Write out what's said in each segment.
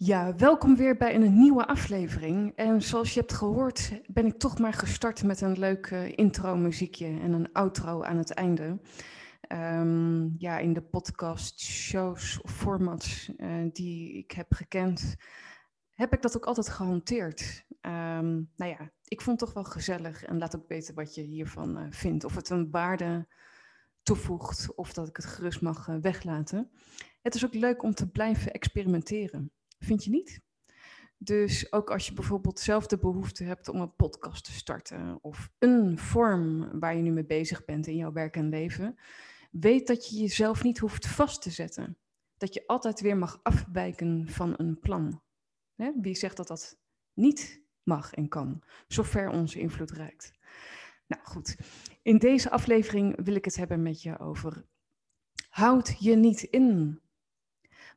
Ja, welkom weer bij een nieuwe aflevering. En zoals je hebt gehoord, ben ik toch maar gestart met een leuk uh, intro-muziekje en een outro aan het einde. Um, ja, in de podcast, shows of formats uh, die ik heb gekend, heb ik dat ook altijd gehanteerd. Um, nou ja, ik vond het toch wel gezellig en laat ook weten wat je hiervan uh, vindt. Of het een waarde toevoegt of dat ik het gerust mag weglaten. Het is ook leuk om te blijven experimenteren. Vind je niet? Dus ook als je bijvoorbeeld zelf de behoefte hebt om een podcast te starten of een vorm waar je nu mee bezig bent in jouw werk en leven, weet dat je jezelf niet hoeft vast te zetten. Dat je altijd weer mag afwijken van een plan. Wie zegt dat dat niet mag en kan, zover onze invloed reikt? Nou goed, in deze aflevering wil ik het hebben met je over houd je niet in.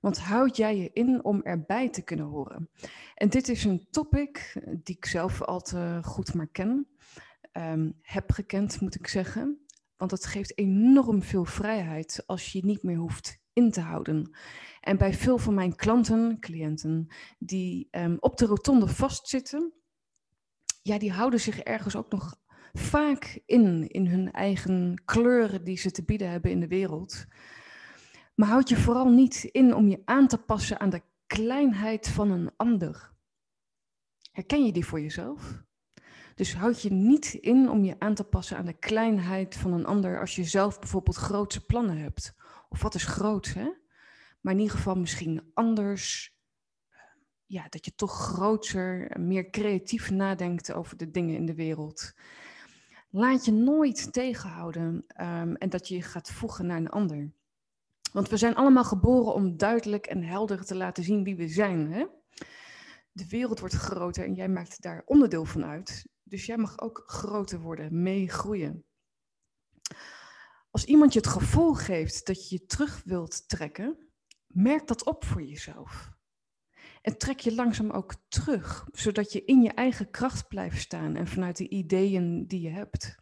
Want houd jij je in om erbij te kunnen horen? En dit is een topic die ik zelf al te goed maar ken. Um, heb gekend, moet ik zeggen. Want het geeft enorm veel vrijheid als je niet meer hoeft in te houden. En bij veel van mijn klanten, cliënten, die um, op de rotonde vastzitten, ja, die houden zich ergens ook nog vaak in, in hun eigen kleuren die ze te bieden hebben in de wereld. Maar houd je vooral niet in om je aan te passen aan de kleinheid van een ander. Herken je die voor jezelf? Dus houd je niet in om je aan te passen aan de kleinheid van een ander als je zelf bijvoorbeeld grootse plannen hebt. Of wat is groot, hè? Maar in ieder geval misschien anders. Ja, dat je toch groter, meer creatief nadenkt over de dingen in de wereld. Laat je nooit tegenhouden um, en dat je je gaat voegen naar een ander. Want we zijn allemaal geboren om duidelijk en helder te laten zien wie we zijn. Hè? De wereld wordt groter en jij maakt daar onderdeel van uit. Dus jij mag ook groter worden, meegroeien. Als iemand je het gevoel geeft dat je je terug wilt trekken, merk dat op voor jezelf. En trek je langzaam ook terug, zodat je in je eigen kracht blijft staan en vanuit de ideeën die je hebt.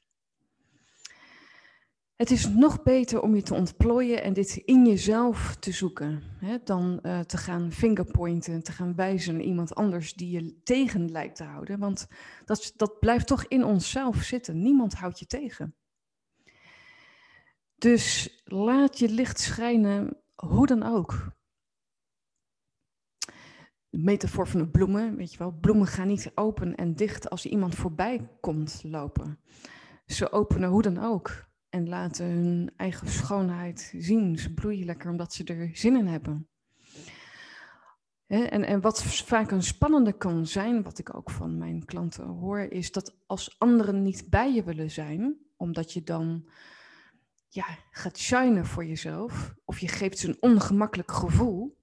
Het is nog beter om je te ontplooien en dit in jezelf te zoeken, hè, dan uh, te gaan fingerpointen, te gaan wijzen naar iemand anders die je tegen lijkt te houden. Want dat, dat blijft toch in onszelf zitten. Niemand houdt je tegen. Dus laat je licht schijnen, hoe dan ook. De metafoor van de bloemen, weet je wel, bloemen gaan niet open en dicht als iemand voorbij komt lopen. Ze openen hoe dan ook en laten hun eigen schoonheid zien. Ze bloeien lekker omdat ze er zin in hebben. En, en wat vaak een spannende kan zijn, wat ik ook van mijn klanten hoor, is dat als anderen niet bij je willen zijn, omdat je dan ja, gaat shinen voor jezelf, of je geeft ze een ongemakkelijk gevoel,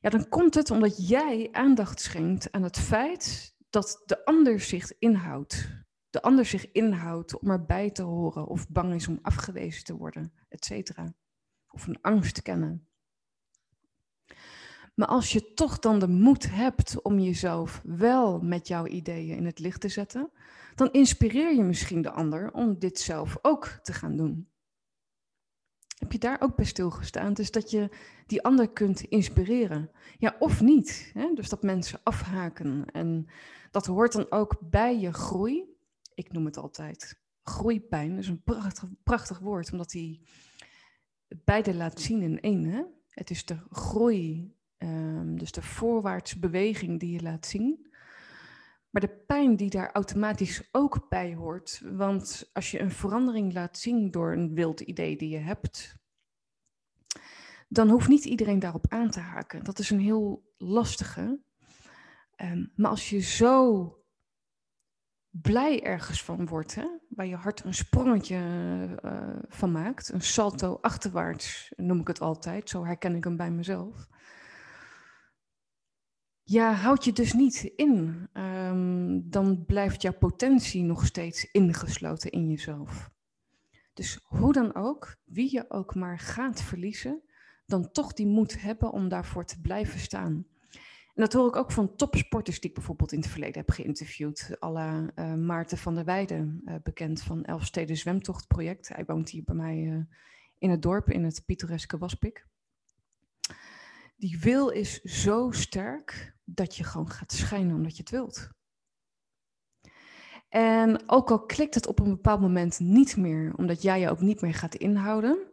ja, dan komt het omdat jij aandacht schenkt aan het feit dat de ander zich inhoudt de ander zich inhoudt om erbij te horen of bang is om afgewezen te worden, et cetera. Of een angst kennen. Maar als je toch dan de moed hebt om jezelf wel met jouw ideeën in het licht te zetten, dan inspireer je misschien de ander om dit zelf ook te gaan doen. Heb je daar ook bij stilgestaan? Dus dat je die ander kunt inspireren. Ja, of niet. Hè? Dus dat mensen afhaken. En dat hoort dan ook bij je groei ik noem het altijd groeipijn. Dat is een prachtig, prachtig woord, omdat hij beide laat zien in één. Hè? Het is de groei, um, dus de voorwaartse beweging die je laat zien. Maar de pijn die daar automatisch ook bij hoort. Want als je een verandering laat zien door een wild idee die je hebt, dan hoeft niet iedereen daarop aan te haken. Dat is een heel lastige. Um, maar als je zo blij ergens van wordt. Waar je hart een sprongetje uh, van maakt. Een salto achterwaarts noem ik het altijd. Zo herken ik hem bij mezelf. Ja, houd je dus niet in. Um, dan blijft jouw potentie nog steeds ingesloten in jezelf. Dus hoe dan ook, wie je ook maar gaat verliezen, dan toch die moed hebben om daarvoor te blijven staan. Dat hoor ik ook van topsporters die ik bijvoorbeeld in het verleden heb geïnterviewd. Alla uh, Maarten van der Weijden, uh, bekend van Elfsteden Zwemtochtproject. Hij woont hier bij mij uh, in het dorp, in het pittoreske Waspik. Die wil is zo sterk dat je gewoon gaat schijnen omdat je het wilt. En ook al klikt het op een bepaald moment niet meer, omdat jij je ook niet meer gaat inhouden,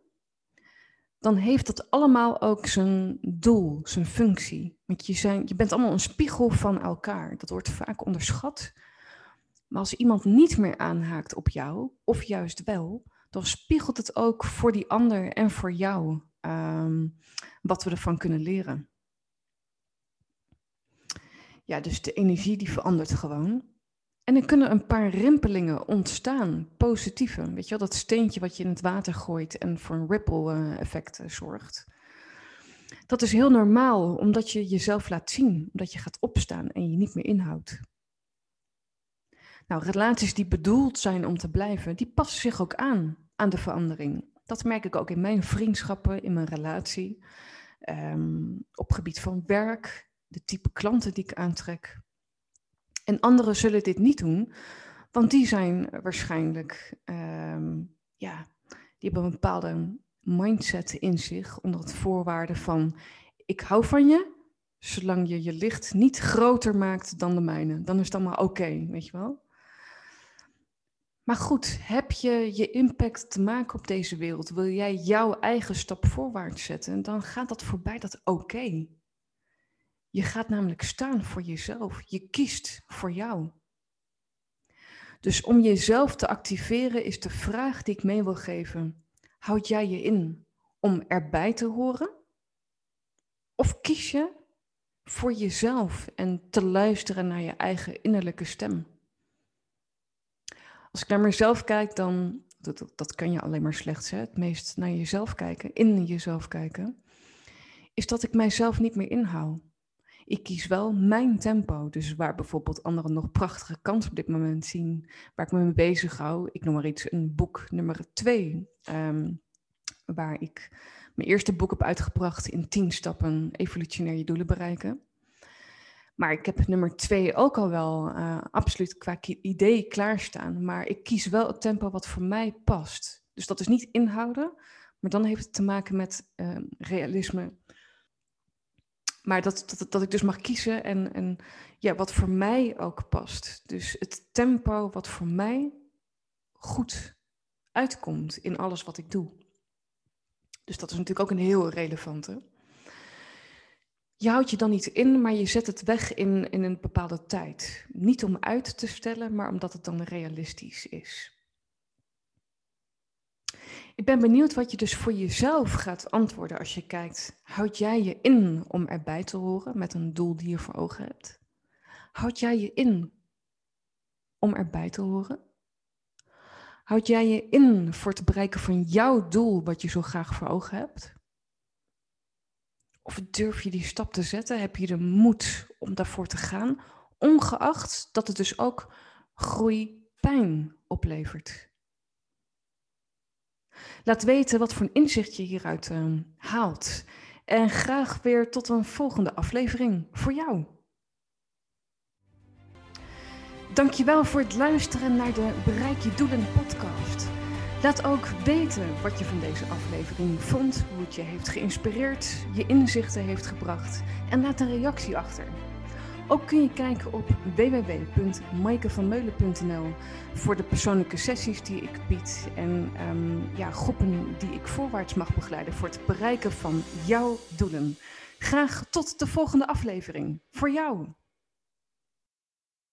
dan heeft dat allemaal ook zijn doel, zijn functie. Want je, je bent allemaal een spiegel van elkaar. Dat wordt vaak onderschat. Maar als iemand niet meer aanhaakt op jou, of juist wel, dan spiegelt het ook voor die ander en voor jou um, wat we ervan kunnen leren. Ja, dus de energie die verandert gewoon. En er kunnen een paar rimpelingen ontstaan, positieve. Weet je wel, dat steentje wat je in het water gooit en voor een ripple-effect eh, zorgt. Dat is heel normaal, omdat je jezelf laat zien, omdat je gaat opstaan en je niet meer inhoudt. Nou, relaties die bedoeld zijn om te blijven, die passen zich ook aan aan de verandering. Dat merk ik ook in mijn vriendschappen, in mijn relatie, um, op gebied van werk, de type klanten die ik aantrek. En anderen zullen dit niet doen, want die zijn waarschijnlijk, um, ja, die hebben een bepaalde mindset in zich onder het voorwaarde van ik hou van je, zolang je je licht niet groter maakt dan de mijne. Dan is het allemaal oké, weet je wel. Maar goed, heb je je impact te maken op deze wereld? Wil jij jouw eigen stap voorwaarts zetten? Dan gaat dat voorbij dat oké. Je gaat namelijk staan voor jezelf. Je kiest voor jou. Dus om jezelf te activeren is de vraag die ik mee wil geven. Houd jij je in om erbij te horen? Of kies je voor jezelf en te luisteren naar je eigen innerlijke stem? Als ik naar mezelf kijk, dan, dat, dat kan je alleen maar slechts, hè? het meest naar jezelf kijken, in jezelf kijken, is dat ik mijzelf niet meer inhoud. Ik kies wel mijn tempo. Dus waar bijvoorbeeld anderen nog prachtige kansen op dit moment zien, waar ik me mee bezig hou. Ik noem maar iets, een boek nummer twee, ehm, waar ik mijn eerste boek heb uitgebracht in tien stappen evolutionair je doelen bereiken. Maar ik heb nummer twee ook al wel uh, absoluut qua idee klaarstaan. Maar ik kies wel het tempo wat voor mij past. Dus dat is niet inhouden, maar dan heeft het te maken met uh, realisme maar dat, dat, dat ik dus mag kiezen en, en ja, wat voor mij ook past. Dus het tempo wat voor mij goed uitkomt in alles wat ik doe. Dus dat is natuurlijk ook een heel relevante. Je houdt je dan niet in, maar je zet het weg in, in een bepaalde tijd. Niet om uit te stellen, maar omdat het dan realistisch is. Ik ben benieuwd wat je dus voor jezelf gaat antwoorden als je kijkt. Houd jij je in om erbij te horen met een doel die je voor ogen hebt? Houd jij je in om erbij te horen? Houd jij je in voor het bereiken van jouw doel wat je zo graag voor ogen hebt? Of durf je die stap te zetten? Heb je de moed om daarvoor te gaan, ongeacht dat het dus ook groei pijn oplevert? Laat weten wat voor een inzicht je hieruit uh, haalt. En graag weer tot een volgende aflevering voor jou. Dankjewel voor het luisteren naar de Bereik je Doelen podcast. Laat ook weten wat je van deze aflevering vond, hoe het je heeft geïnspireerd, je inzichten heeft gebracht en laat een reactie achter. Ook kun je kijken op www.maikevanmeulen.nl voor de persoonlijke sessies die ik bied en um, ja, groepen die ik voorwaarts mag begeleiden voor het bereiken van jouw doelen. Graag tot de volgende aflevering. Voor jou.